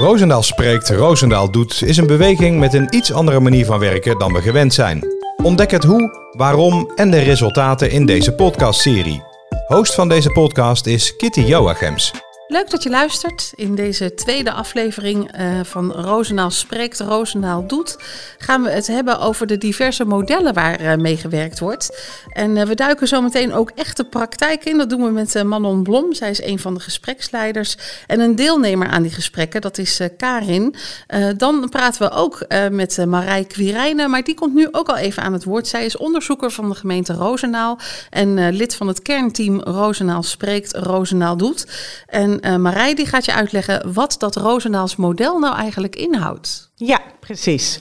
Roosendaal spreekt, Roosendaal doet is een beweging met een iets andere manier van werken dan we gewend zijn. Ontdek het hoe, waarom en de resultaten in deze podcastserie. Host van deze podcast is Kitty Joachims. Leuk dat je luistert. In deze tweede aflevering uh, van Roosendaal Spreekt, Roosendaal Doet, gaan we het hebben over de diverse modellen waar uh, mee gewerkt wordt. En uh, we duiken zometeen ook echt de praktijk in. Dat doen we met Manon Blom. Zij is een van de gespreksleiders en een deelnemer aan die gesprekken. Dat is Karin. dan praten we ook met Marij Quirijnen, maar die komt nu ook al even aan het woord. Zij is onderzoeker van de gemeente Roosendaal en lid van het kernteam Roosendaal Spreekt, Roosendaal Doet. En uh, Marij die gaat je uitleggen wat dat Roosendaals model nou eigenlijk inhoudt. Ja, precies.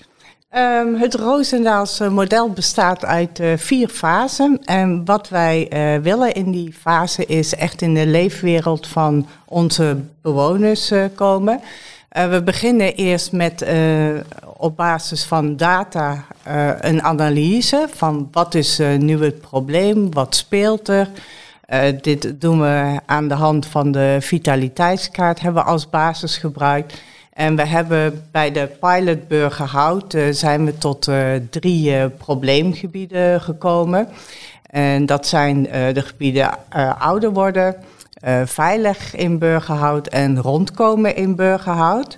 Um, het Roosendaals model bestaat uit uh, vier fasen. En wat wij willen in die fase is echt in de leefwereld van onze bewoners komen. we beginnen eerst met op basis van data een analyse van wat is nu het probleem, wat speelt er. Uh, dit doen we aan de hand van de vitaliteitskaart, hebben we als basis gebruikt. En we hebben bij de pilot Burgerhout uh, zijn we tot uh, drie probleemgebieden gekomen. En dat zijn de gebieden ouder worden, veilig in Burgerhout en rondkomen in Burgerhout.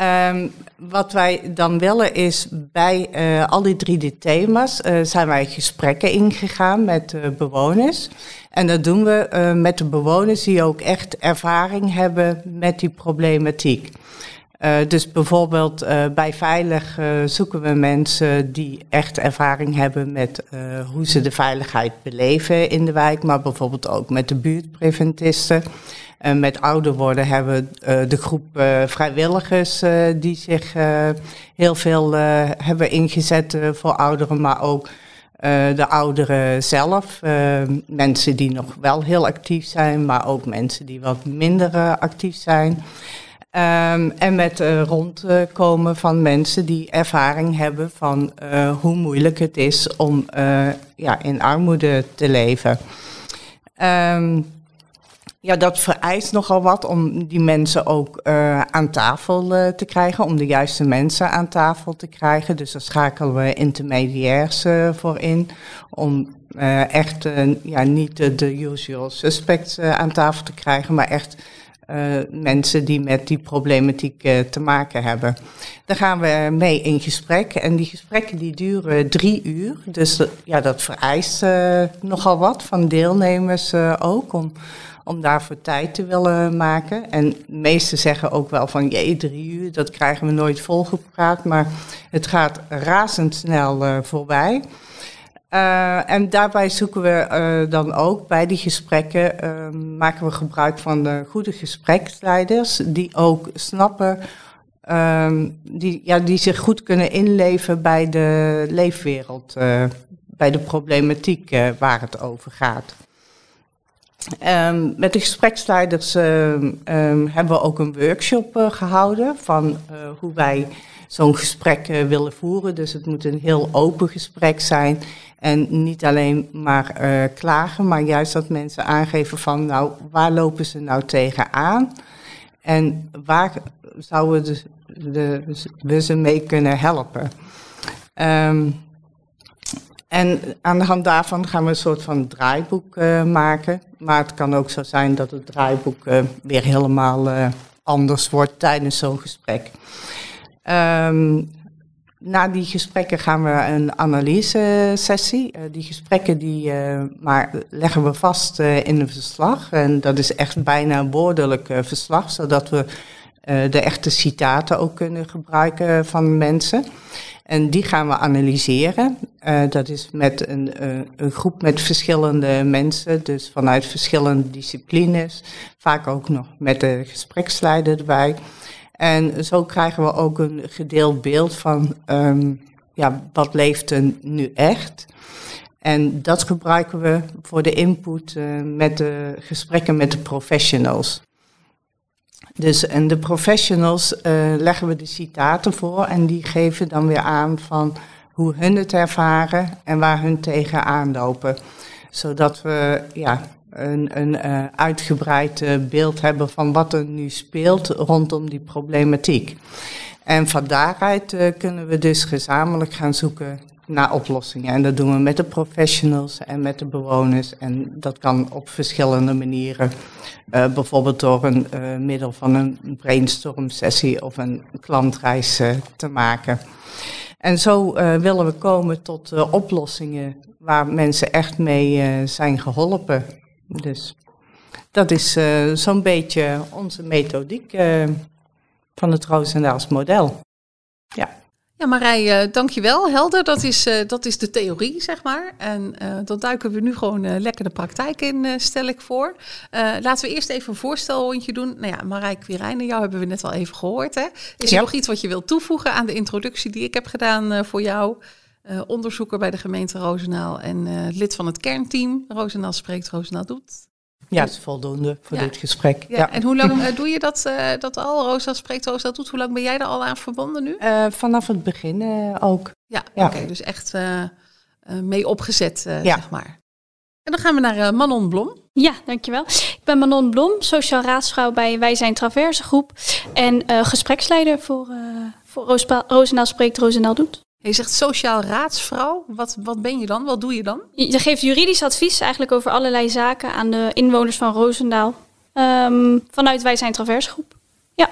Um, wat wij dan willen is bij uh, al die drie thema's uh, zijn wij gesprekken ingegaan met bewoners. En dat doen we uh, met de bewoners die ook echt ervaring hebben met die problematiek. Dus bijvoorbeeld bij Veilig zoeken we mensen die echt ervaring hebben met hoe ze de veiligheid beleven in de wijk, maar bijvoorbeeld ook met de buurtpreventisten. En met ouder worden hebben we de groep vrijwilligers die zich heel veel hebben ingezet voor ouderen, maar ook uh, de ouderen zelf, uh, mensen die nog wel heel actief zijn, maar ook mensen die wat minder uh, actief zijn. Um, en met rondkomen van mensen die ervaring hebben van hoe moeilijk het is om ja, in armoede te leven. Um, ja, dat vereist nogal wat om die mensen ook uh, aan tafel uh, te krijgen, om de juiste mensen aan tafel te krijgen. Dus daar schakelen we intermediairs uh, voor in, om echt ja, niet de, de usual suspects aan tafel te krijgen, maar echt mensen die met die problematiek te maken hebben. Daar gaan we mee in gesprek en die gesprekken die duren drie uur. Dus ja, dat vereist nogal wat van deelnemers ook om om daarvoor tijd te willen maken. En de meesten zeggen ook wel van, jee, drie uur, dat krijgen we nooit volgepraat, maar het gaat razendsnel uh, voorbij. Uh, en daarbij zoeken we uh, dan ook bij die gesprekken, maken we gebruik van de goede gespreksleiders, die ook snappen, die, ja, die zich goed kunnen inleven bij de leefwereld, bij de problematiek waar het over gaat. Um, met de gespreksleiders um, hebben we ook een workshop uh, gehouden van uh, hoe wij zo'n gesprek uh, willen voeren. Dus het moet een heel open gesprek zijn en niet alleen maar klagen, maar juist dat mensen aangeven van nou, waar lopen ze nou tegenaan en waar zouden de, de, we ze mee kunnen helpen. Um, en aan de hand daarvan gaan we een soort van draaiboek uh, maken. Maar het kan ook zo zijn dat het draaiboek uh, weer helemaal uh, anders wordt tijdens zo'n gesprek. Um, na die gesprekken gaan we een analyse-sessie. die gesprekken die, maar leggen we vast in een verslag. En dat is echt bijna een woordelijk verslag, zodat we de echte citaten ook kunnen gebruiken van mensen. En die gaan we analyseren. Uh, dat is met een, uh, een, groep met verschillende mensen, dus vanuit verschillende disciplines. Vaak ook nog met de gespreksleider erbij. En zo krijgen we ook een gedeeld beeld van um, ja, wat leeft er nu echt. En dat gebruiken we voor de input uh, met de gesprekken met de professionals. Dus en de professionals uh, leggen we de citaten voor en die geven dan weer aan van hoe hun het ervaren en waar hun tegen aanlopen. Zodat we ja, een, een uh, uitgebreid uh, beeld hebben van wat er nu speelt rondom die problematiek. En van daaruit kunnen we dus gezamenlijk gaan zoeken naar oplossingen. En dat doen we met de professionals en met de bewoners. En dat kan op verschillende manieren. Uh, bijvoorbeeld door een uh, middel van een brainstorm sessie of een klantreis uh, te maken. En zo willen we komen tot oplossingen waar mensen echt mee zijn geholpen. Dus dat is zo'n beetje onze methodiek van het Roosendaals model. Ja. Ja, Marij, uh, dankjewel. Helder, dat is, uh, dat is de theorie, zeg maar. En uh, dan duiken we nu gewoon lekker de praktijk in, stel ik voor. laten we eerst even een voorstelrondje doen. Nou ja, Marij Quirijnen, jou hebben we net al even gehoord. Hè? Is er nog iets wat je wilt toevoegen aan de introductie die ik heb gedaan voor jou? onderzoeker bij de gemeente Roosendaal en lid van het kernteam. Roosendaal spreekt, Roosendaal doet. Ja, dat is voldoende voor dit gesprek. Ja. ja. En hoe lang uh, doe je dat, uh, dat al? Rosa spreekt, Rosa dat doet. Hoe lang ben jij er al aan verbonden nu? Uh, vanaf het begin ook. Ja, ja. oké. Okay, dus echt mee opgezet, zeg maar. En dan gaan we naar Manon Blom. Ja, dankjewel. Ik ben Manon Blom, sociaal raadsvrouw bij Wij Zijn Traverse Groep. En gespreksleider voor, voor Roosendaal Spreekt, Roosendaal Doet. Je zegt sociaal raadsvrouw. Wat, wat ben je dan? Wat doe je dan? Je geeft juridisch advies eigenlijk over allerlei zaken aan de inwoners van Roosendaal. Um, vanuit Wij Zijn Traversgroep. Ja.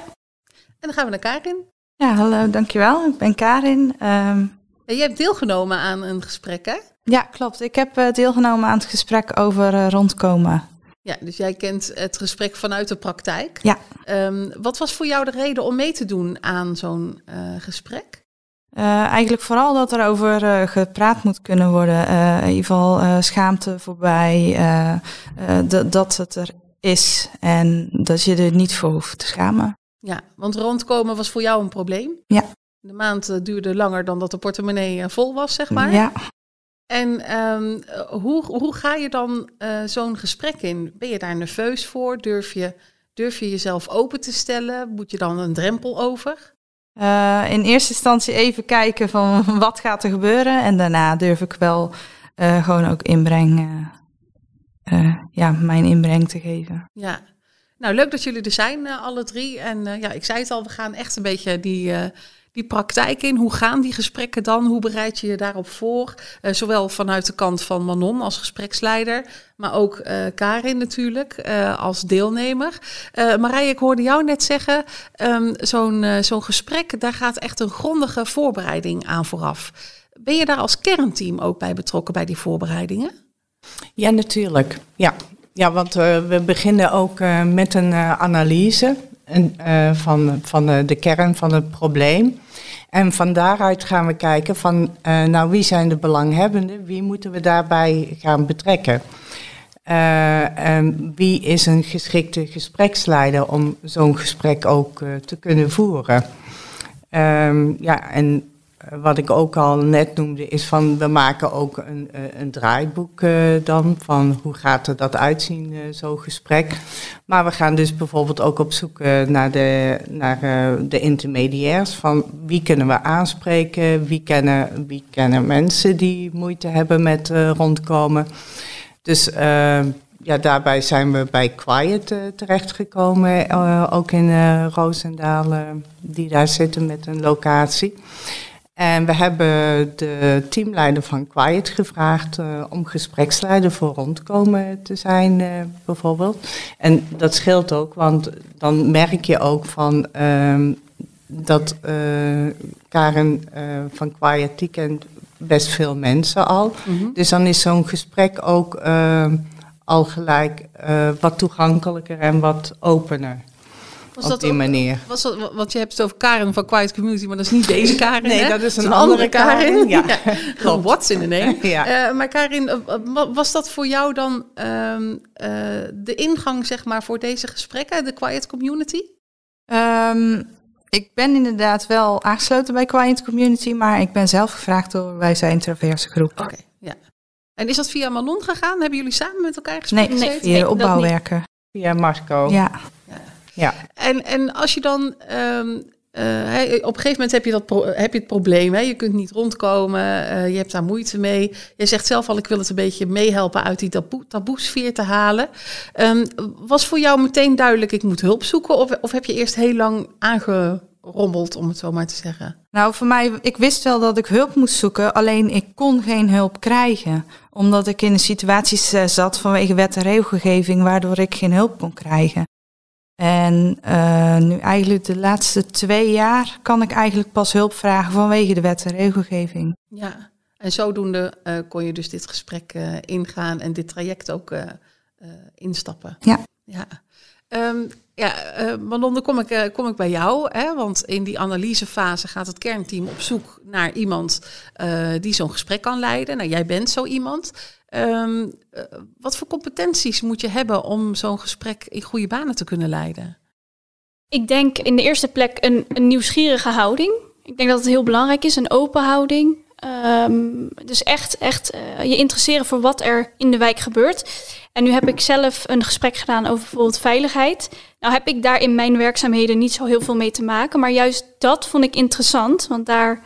En dan gaan we naar Karin. Ja, hallo, dankjewel. Ik ben Karin. Um, en je hebt deelgenomen aan een gesprek, hè? Ja, klopt. Ik heb uh, deelgenomen aan het gesprek over uh, rondkomen. Ja, dus jij kent het gesprek vanuit de praktijk. Ja. Um, wat was voor jou de reden om mee te doen aan zo'n uh, gesprek? Uh, eigenlijk vooral dat er over uh, gepraat moet kunnen worden. Uh, in ieder geval schaamte voorbij. dat het er is en dat je er niet voor hoeft te schamen. Ja, want rondkomen was voor jou een probleem. Ja. De maand duurde langer dan dat de portemonnee vol was, zeg maar. Ja. En um, hoe, hoe ga je dan zo'n gesprek in? Ben je daar nerveus voor? Durf je, durf je jezelf open te stellen? Moet je dan een drempel over? Uh, in eerste instantie even kijken van wat gaat er gebeuren. En daarna durf ik wel uh, gewoon ook inbreng, uh, ja, mijn inbreng te geven. Ja, nou leuk dat jullie er zijn, alle drie. En ja, ik zei het al, we gaan echt een beetje die die praktijk in? Hoe gaan die gesprekken dan? Hoe bereid je je daarop voor? Uh, zowel vanuit de kant van Manon als gespreksleider, maar ook uh, Karin natuurlijk uh, als deelnemer. Marije, ik hoorde jou net zeggen, um, zo'n zo'n gesprek, daar gaat echt een grondige voorbereiding aan vooraf. Ben je daar als kernteam ook bij betrokken bij die voorbereidingen? Ja, natuurlijk. Ja, ja want we beginnen ook met een analyse van, van de kern van het probleem. En van daaruit gaan we kijken van, uh, nou wie zijn de belanghebbenden, wie moeten we daarbij gaan betrekken. En wie is een geschikte gespreksleider om zo'n gesprek ook te kunnen voeren. Um, ja, en wat ik ook al net noemde, is van we maken ook een, eh, een draaiboek uh, dan van hoe gaat er dat uitzien, uh, zo'n gesprek. Maar we gaan dus bijvoorbeeld ook op zoek naar, de, naar de intermediairs van wie kunnen we aanspreken, wie kennen, wie kennen mensen die moeite hebben met rondkomen. Dus ja, daarbij zijn we bij Quiet terechtgekomen, ook in Roosendaal, die daar zitten met een locatie. En we hebben de teamleider van Quiet gevraagd uh, om gespreksleider voor rondkomen te zijn, uh, bijvoorbeeld. En dat scheelt ook, want dan merk je ook van um, dat uh, Karen van Quiet die kent best veel mensen al. Mm -hmm. Dus dan is zo'n gesprek ook ehm, al gelijk wat toegankelijker en wat opener. Was op dat die ook, manier. Was dat, want je hebt het over Karen van Quiet Community, maar dat is niet deze Karin. nee, hè? dat is een, een andere Karin. Ja, ja. What's in the name? ja. Uh, maar Karin, was dat voor jou dan um, uh, de ingang zeg maar, voor deze gesprekken, de Quiet Community? Um, ik ben inderdaad wel aangesloten bij Quiet Community, maar ik ben zelf gevraagd door Wij Zijn Traverse Groep. Oké, okay, ja. En is dat via Manon gegaan? Hebben jullie samen met elkaar gesproken? Nee, nee via nee, opbouwwerken. Via Marco. Ja. Ja. En, en als je dan um, Uh, op een gegeven moment heb je, dat heb je het probleem. Hè? Je kunt niet rondkomen. Uh, je hebt daar moeite mee. Je zegt zelf al, ik wil het een beetje meehelpen uit die taboe, taboesfeer te halen. Um, was voor jou meteen duidelijk, ik moet hulp zoeken? Of, of heb je eerst heel lang aangerommeld, om het zo maar te zeggen? Nou, voor mij, ik wist wel dat ik hulp moest zoeken. Alleen ik kon geen hulp krijgen. Omdat ik in een situatie zat vanwege wet en regelgeving... waardoor ik geen hulp kon krijgen. En uh, nu eigenlijk de laatste twee jaar kan ik eigenlijk pas hulp vragen vanwege de wet en regelgeving. Ja, en zodoende uh, kon je dus dit gesprek uh, ingaan en dit traject ook instappen. Ja. Ja, um, ja Manon, dan kom ik, kom ik bij jou. Hè, want in die analysefase gaat het kernteam op zoek naar iemand die zo'n gesprek kan leiden. Nou, jij bent zo iemand. Um, wat voor competenties moet je hebben om zo'n gesprek in goede banen te kunnen leiden? Ik denk in de eerste plek een, een nieuwsgierige houding. Ik denk dat het heel belangrijk is, een open houding. Um, dus echt, echt uh, je interesseren voor wat er in de wijk gebeurt. En nu heb ik zelf een gesprek gedaan over bijvoorbeeld veiligheid. Nou heb ik daar in mijn werkzaamheden niet zo heel veel mee te maken. Maar juist dat vond ik interessant. Want daar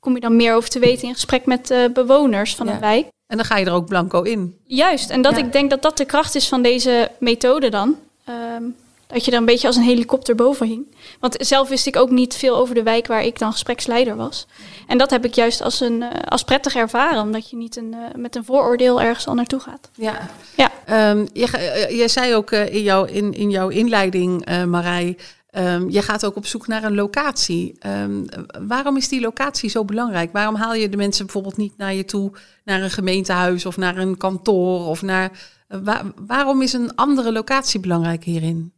kom je dan meer over te weten in gesprek met de bewoners van ja. een wijk. En dan ga je er ook blanco in. Juist, en dat ik denk dat dat de kracht is van deze methode dan. Um, dat je er een beetje als een helikopter boven hing. Want zelf wist ik ook niet veel over de wijk waar ik dan gespreksleider was. En dat heb ik juist als, een, uh, als prettig ervaren, omdat je niet een, uh, met een vooroordeel ergens al naartoe gaat. Ja, ja. Um, je, je, zei ook uh, in, jouw, in, in jouw inleiding, Marij, Um, je gaat ook op zoek naar een locatie. Um, waarom is die locatie zo belangrijk? Waarom haal je de mensen bijvoorbeeld niet naar je toe, naar een gemeentehuis of naar een kantoor? Of naar, waar, waarom is een andere locatie belangrijk hierin?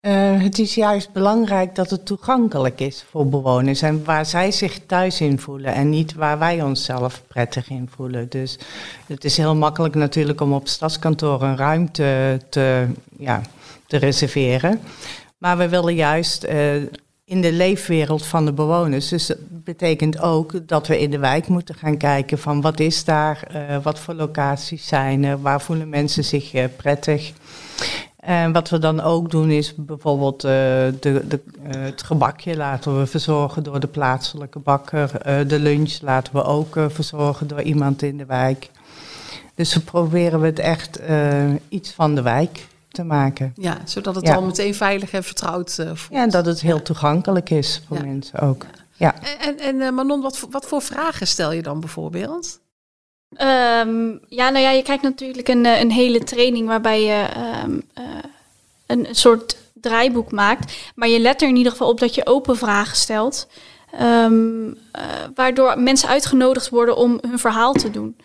Uh, het is juist belangrijk dat het toegankelijk is voor bewoners en waar zij zich thuis in voelen en niet waar wij onszelf prettig in voelen. Dus het is heel makkelijk natuurlijk om op stadskantoor een ruimte te, ja, te reserveren. Maar we willen juist uh, in de leefwereld van de bewoners. Dus dat betekent ook dat we in de wijk moeten gaan kijken van wat is daar, uh, wat voor locaties zijn er, waar voelen mensen zich uh, prettig. En wat we dan ook doen is bijvoorbeeld de, de, het gebakje laten we verzorgen door de plaatselijke bakker. de lunch laten we ook verzorgen door iemand in de wijk. Dus we proberen we het echt iets van de wijk te maken. Ja, zodat het ja. al meteen veilig en vertrouwd uh, voelt. Ja, en dat het heel toegankelijk is voor ja. mensen ook. Ja. En, en uh, Manon, wat, wat voor vragen stel je dan bijvoorbeeld? Um, ja, nou ja, je krijgt natuurlijk een, een hele training waarbij je um, uh, een, soort draaiboek maakt. Maar je let er in ieder geval op dat je open vragen stelt. Um, waardoor mensen uitgenodigd worden om hun verhaal te doen.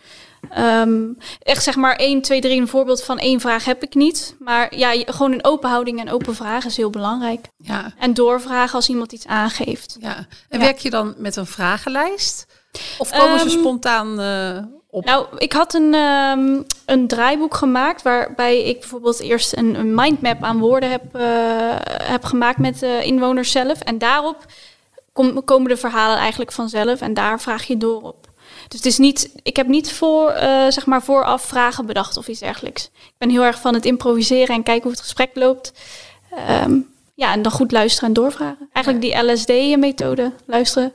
Um, echt zeg maar 1, 2, 3, een voorbeeld van één vraag heb ik niet. Maar ja, gewoon een open houding en open vragen is heel belangrijk. Ja. En doorvragen als iemand iets aangeeft. Ja. En ja. werk je dan met een vragenlijst? Of komen um, ze spontaan uh, op? Nou, ik had een, um, een draaiboek gemaakt waarbij ik bijvoorbeeld eerst een, een mindmap aan woorden heb, uh, heb gemaakt met de inwoners zelf. En daarop kom, komen de verhalen eigenlijk vanzelf en daar vraag je door op. Dus het is niet, ik heb niet voor, uh, zeg maar vooraf vragen bedacht of iets dergelijks. Ik ben heel erg van het improviseren en kijken hoe het gesprek loopt. Um, ja, en dan goed luisteren en doorvragen. Eigenlijk die LSD-methode, luisteren.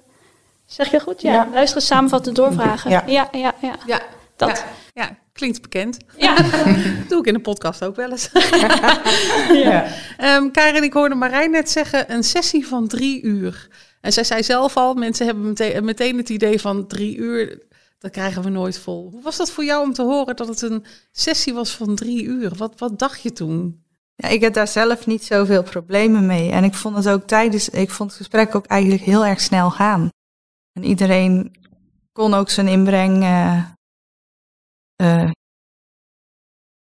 Zeg je goed? Ja, ja. luisteren, samenvatten, doorvragen. Ja, ja, ja. ja. ja. Dat. Ja. klinkt bekend. Ja. doe ik in de podcast ook wel eens. ja. Um, Karin, ik hoorde Marijn net zeggen, een sessie van drie uur. En zij zei zelf al, mensen hebben meteen, meteen het idee van drie uur, dat krijgen we nooit vol. Hoe was dat voor jou om te horen dat het een sessie was van drie uur? Wat, wat dacht je toen? Ja, ik heb daar zelf niet zoveel problemen mee. En ik vond het ook tijdens, ik vond het gesprek ook eigenlijk heel erg snel gaan. En iedereen kon ook zijn inbreng, uh, uh,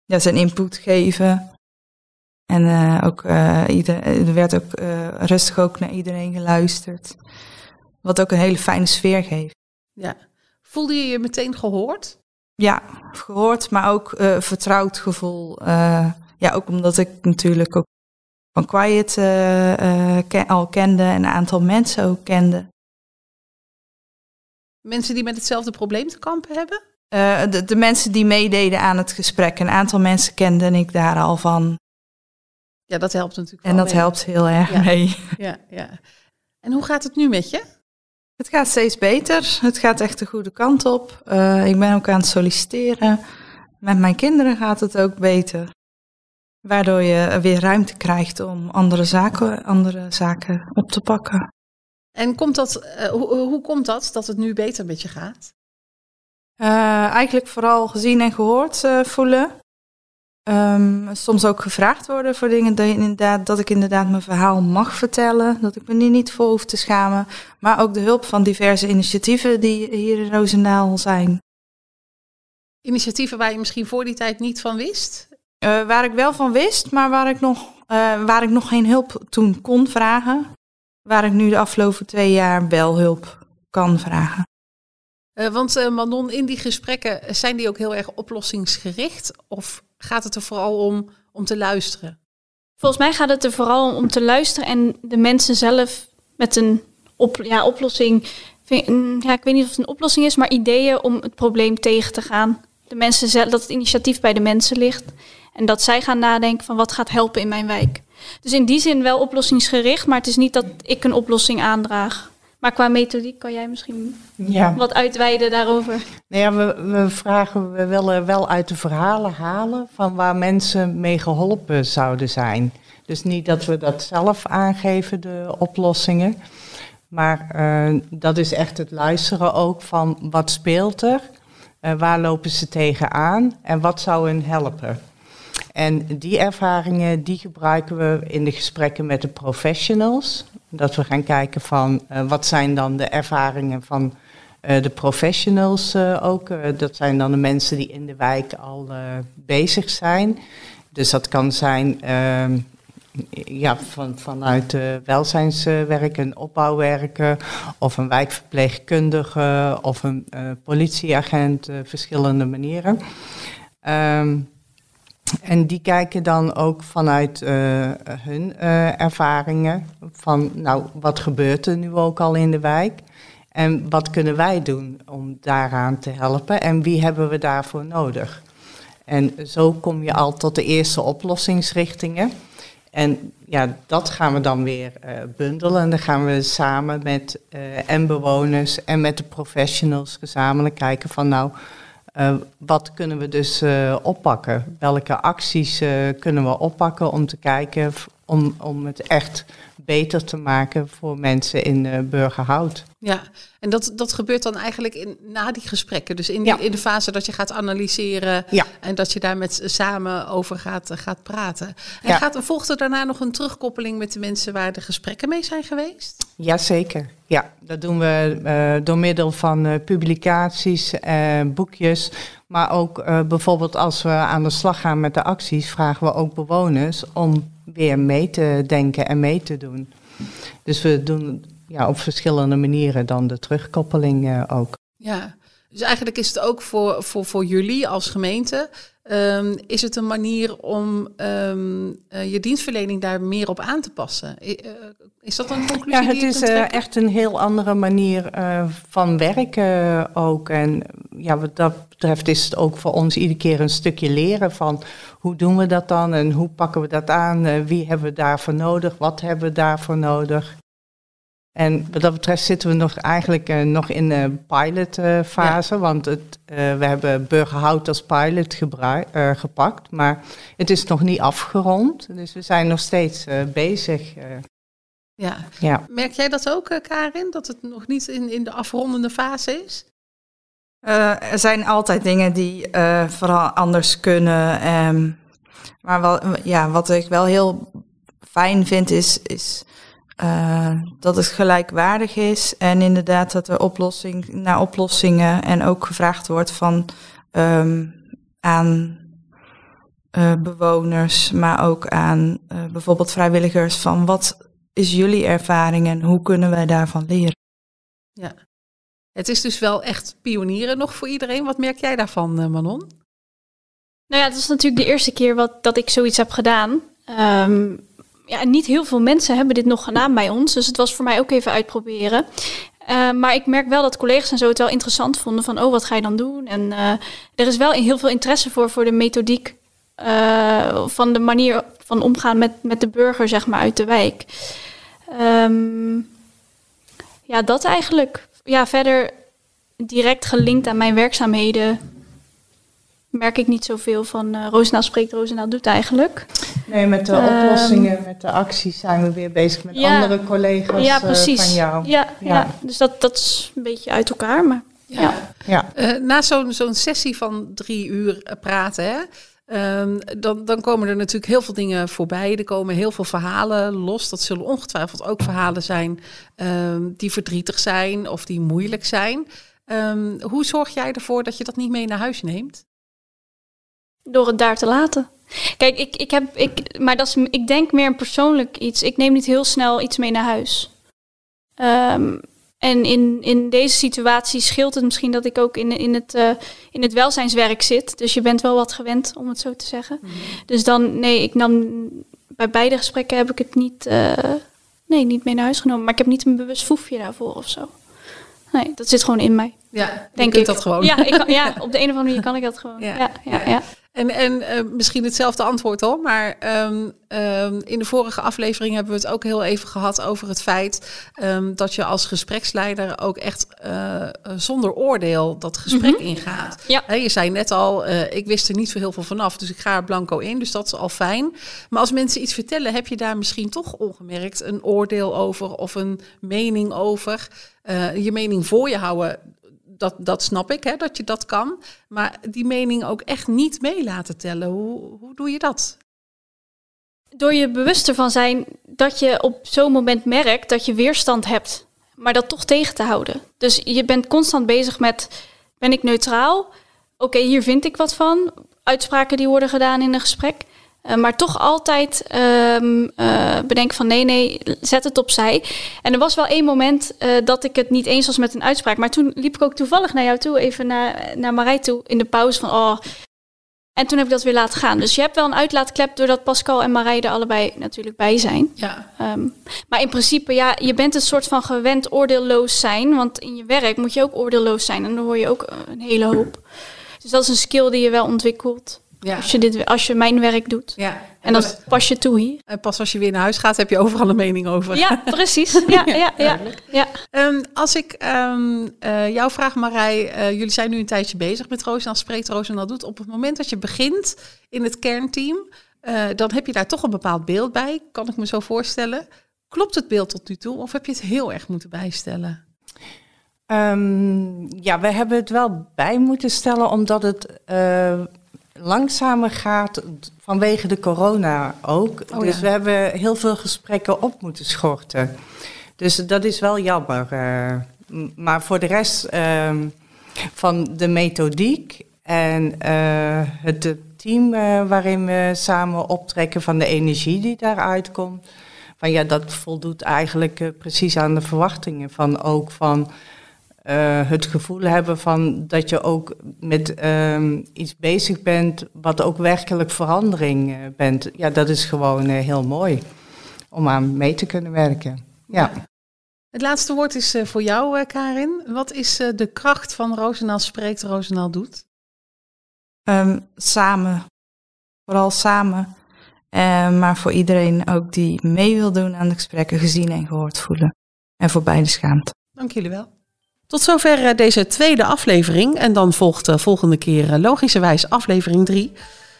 ja, zijn input geven. En uh, ook, uh, ieder, er werd ook uh, rustig ook naar iedereen geluisterd. Wat ook een hele fijne sfeer geeft. Ja. Voelde je je meteen gehoord? Ja, gehoord, maar ook vertrouwd gevoel. ja, ook omdat ik natuurlijk ook van Quiet ken, al kende en een aantal mensen ook kende. Mensen die met hetzelfde probleem te kampen hebben? De, de mensen die meededen aan het gesprek. Een aantal mensen kende ik daar al van. Ja, dat helpt natuurlijk. En dat mee. helpt heel erg ja. mee. Ja, ja. En hoe gaat het nu met je? Het gaat steeds beter. Het gaat echt de goede kant op. Uh, ik ben ook aan het solliciteren. Met mijn kinderen gaat het ook beter. Waardoor je weer ruimte krijgt om andere zaken, andere zaken op te pakken. En komt dat, uh, hoe, hoe komt dat, dat het nu beter met je gaat? Uh, eigenlijk vooral gezien en gehoord voelen. Um, soms ook gevraagd worden voor dingen dat, inderdaad, dat ik inderdaad mijn verhaal mag vertellen. Dat ik me er niet voor hoef te schamen. Maar ook de hulp van diverse initiatieven die hier in Roosendaal zijn. Initiatieven waar je misschien voor die tijd niet van wist? Uh, waar ik wel van wist, maar waar ik, nog, uh, waar ik nog geen hulp toen kon vragen. Waar ik nu de afgelopen twee jaar wel hulp kan vragen. Uh, want Manon, in die gesprekken zijn die ook heel erg oplossingsgericht? Of gaat het er vooral om om te luisteren? Volgens mij gaat het er vooral om te luisteren en de mensen zelf met een ja, oplossing. Ja, ik weet niet of het een oplossing is, maar ideeën om het probleem tegen te gaan. De mensen zelf, dat het initiatief bij de mensen ligt. En dat zij gaan nadenken van wat gaat helpen in mijn wijk. Dus in die zin wel oplossingsgericht, maar het is niet dat ik een oplossing aandraag. Maar qua methodiek kan jij misschien ja. wat uitweiden daarover. Nou ja, we, we vragen, we willen wel uit de verhalen halen van waar mensen mee geholpen zouden zijn. Dus niet dat we dat zelf aangeven, de oplossingen. Maar uh, dat is echt het luisteren ook van wat speelt er, uh, waar lopen ze tegenaan en wat zou hen helpen. En die ervaringen die gebruiken we in de gesprekken met de professionals. Dat we gaan kijken van uh, wat zijn dan de ervaringen van uh, de professionals uh, ook. dat zijn dan de mensen die in de wijk al bezig zijn. Dus dat kan zijn ehm, ja, van, vanuit welzijnswerk, een opbouwwerker of een wijkverpleegkundige of een politieagent, verschillende manieren. Um, en die kijken dan ook vanuit uh, hun uh, ervaringen van, nou, wat gebeurt er nu ook al in de wijk? En wat kunnen wij doen om daaraan te helpen? En wie hebben we daarvoor nodig? En zo kom je al tot de eerste oplossingsrichtingen. En ja, dat gaan we dan weer uh, bundelen. En dan gaan we samen met en bewoners en met de professionals gezamenlijk kijken van, nou, uh, wat kunnen we dus uh, oppakken? Welke acties uh, kunnen we oppakken om te kijken om, om het echt beter te maken voor mensen in Burgerhout? Ja, en dat, dat gebeurt dan eigenlijk in, na die gesprekken. Dus in, die, ja. in de fase dat je gaat analyseren ja. en dat je daar met samen over gaat, gaat praten. En ja. gaat, volgt er daarna nog een terugkoppeling met de mensen waar de gesprekken mee zijn geweest? Jazeker. Ja, dat doen we uh, door middel van uh, publicaties, uh, boekjes. Maar ook bijvoorbeeld als we aan de slag gaan met de acties, vragen we ook bewoners om weer mee te denken en mee te doen. Dus we doen ja, op verschillende manieren dan de terugkoppeling ook. Ja, dus eigenlijk is het ook voor, voor, voor jullie als gemeente Um, is het een manier om um, uh, je dienstverlening daar meer op aan te passen? Uh, is dat een conclusie? Ja, het is uh, echt een heel andere manier van werken ook. En ja, wat dat betreft is het ook voor ons iedere keer een stukje leren van hoe doen we dat dan en hoe pakken we dat aan? wie hebben we daarvoor nodig? Wat hebben we daarvoor nodig? En wat dat betreft zitten we nog eigenlijk uh, nog in de pilotfase, uh, ja. want het, uh, we hebben Burgerhout als pilot gebruik, gepakt, maar het is nog niet afgerond. Dus we zijn nog steeds bezig. Ja. ja. Merk jij dat ook, Karin, dat het nog niet in, in de afrondende fase is? er zijn altijd dingen die vooral anders kunnen. Um, maar wel, ja, wat ik wel heel fijn vind is, is uh, dat het gelijkwaardig is en inderdaad dat er oplossing naar oplossingen en ook gevraagd wordt van um, aan uh, bewoners, maar ook aan uh, bijvoorbeeld vrijwilligers van wat is jullie ervaring en hoe kunnen wij daarvan leren? Ja, het is dus wel echt pionieren nog voor iedereen. Wat merk jij daarvan, Manon? Nou ja, het is natuurlijk de eerste keer wat, dat ik zoiets heb gedaan. Um, ja, niet heel veel mensen hebben dit nog gedaan bij ons. Dus het was voor mij ook even uitproberen. Uh, maar ik merk wel dat collega's en zo het wel interessant vonden van, oh, wat ga je dan doen? En uh, er is wel heel veel interesse voor, voor de methodiek uh, van de manier van omgaan met, met de burger, zeg maar, uit de wijk. Um, ja, dat eigenlijk. Ja, verder direct gelinkt aan mijn werkzaamheden merk ik niet zoveel van uh, Roosendaal spreekt, Roosendaal doet eigenlijk. Nee, met de um, oplossingen, met de acties zijn we weer bezig met ja, andere collega's ja, precies. Uh, van jou. Ja, ja. ja, dus dat, dat is een beetje uit elkaar. Maar, ja. Ja. Uh, na zo'n zo'n sessie van drie uur praten, hè, Um, dan, dan, komen er natuurlijk heel veel dingen voorbij. Er komen heel veel verhalen los. Dat zullen ongetwijfeld ook verhalen zijn um, die verdrietig zijn of die moeilijk zijn. Um, hoe zorg jij ervoor dat je dat niet mee naar huis neemt? Door het daar te laten. Kijk, ik, ik heb, ik, maar dat is, ik denk meer een persoonlijk iets. Ik neem niet heel snel iets mee naar huis. Um, en in, in deze situatie scheelt het misschien dat ik ook in, in, het, uh, in het welzijnswerk zit. Dus je bent wel wat gewend, om het zo te zeggen. Mm. Dus dan, nee, ik nam bij beide gesprekken heb ik het niet, uh, nee, niet mee naar huis genomen. Maar ik heb niet een bewust foefje daarvoor of zo. Nee, dat zit gewoon in mij. Ja, denk ik dat gewoon. Ja, ik kan, ja, op de een of andere manier kan ik dat gewoon. Ja, ja, ja. En, en uh, misschien hetzelfde antwoord hoor, maar um, um, in de vorige aflevering hebben we het ook heel even gehad over het feit um, dat je als gespreksleider ook echt uh, zonder oordeel dat gesprek mm -hmm. ingaat. Ja. He, je zei net al, uh, ik wist er niet zo heel veel vanaf, dus ik ga er blanco in, dus dat is al fijn. Maar als mensen iets vertellen, heb je daar misschien toch ongemerkt een oordeel over of een mening over. Je mening voor je houden, dat, dat snap ik, hè, dat je dat kan. Maar die mening ook echt niet mee laten tellen. Hoe, hoe doe je dat? Door je bewust ervan zijn dat je op zo'n moment merkt dat je weerstand hebt. Maar dat toch tegen te houden. Dus je bent constant bezig met, ben ik neutraal? Oké, hier vind ik wat van. Uitspraken die worden gedaan in een gesprek. Uh, maar toch altijd um, uh, bedenk van nee, nee, zet het opzij. En er was wel één moment uh, dat ik het niet eens was met een uitspraak. Maar toen liep ik ook toevallig naar jou toe, even naar, naar Marij toe, in de pauze van oh. En toen heb ik dat weer laten gaan. Dus je hebt wel een uitlaatklep doordat Pascal en Marij er allebei natuurlijk bij zijn. Ja. Um, maar in principe, ja, je bent een soort van gewend oordeelloos zijn. Want in je werk moet je ook oordeelloos zijn. En dan hoor je ook een hele hoop. Dus dat is een skill die je wel ontwikkelt. Ja. Als, je dit, als je mijn werk doet. Ja. En, en dan pas, je toe hier. En pas als je weer naar huis gaat, heb je overal een mening over. Ja, precies. Ja, ja, ja, ja. Um, als ik um, uh, jou vraag, Marij, uh, jullie zijn nu een tijdje bezig met Roosendaal Spreekt, Roosendaal Doet. Op het moment dat je begint in het kernteam, uh, dan heb je daar toch een bepaald beeld bij, kan ik me zo voorstellen. Klopt het beeld tot nu toe of heb je het heel erg moeten bijstellen? Um, ja, we hebben het wel bij moeten stellen, omdat het langzamer gaat vanwege de corona ook. Oh, dus ja. we hebben heel veel gesprekken op moeten schorten. Dus dat is wel jammer. Uh, maar voor de rest uh, van de methodiek en uh, het team uh, waarin we samen optrekken van de energie die daaruit komt. Van ja, dat voldoet eigenlijk precies aan de verwachtingen van ook van uh, het gevoel hebben van dat je ook met um, iets bezig bent wat ook werkelijk verandering uh, bent. Ja, dat is gewoon uh, heel mooi om aan mee te kunnen werken. Ja. Het laatste woord is voor jou, Karin. Wat is de kracht van Roosendaal spreekt, Roosendaal doet? Um, samen. Vooral samen. maar voor iedereen ook die mee wil doen aan de gesprekken, gezien en gehoord voelen. En voor beide schaamt. Dank jullie wel. Tot zover deze tweede aflevering. En dan volgt de volgende keer logischerwijs aflevering 3.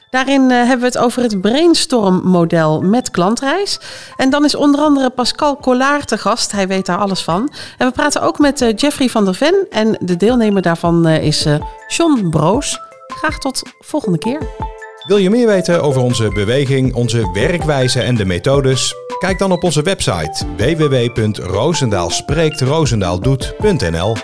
Daarin uh, hebben we het over het brainstorm-model met klantreis. En dan is onder andere Pascal Collard te gast. Hij weet daar alles van. En we praten ook met Jeffrey van der Ven. En de deelnemer daarvan is John Broos. Graag tot volgende keer. Wil je meer weten over onze beweging, onze werkwijze en de methodes? Kijk dan op onze website www.roosendaalspreektroosendaal.nl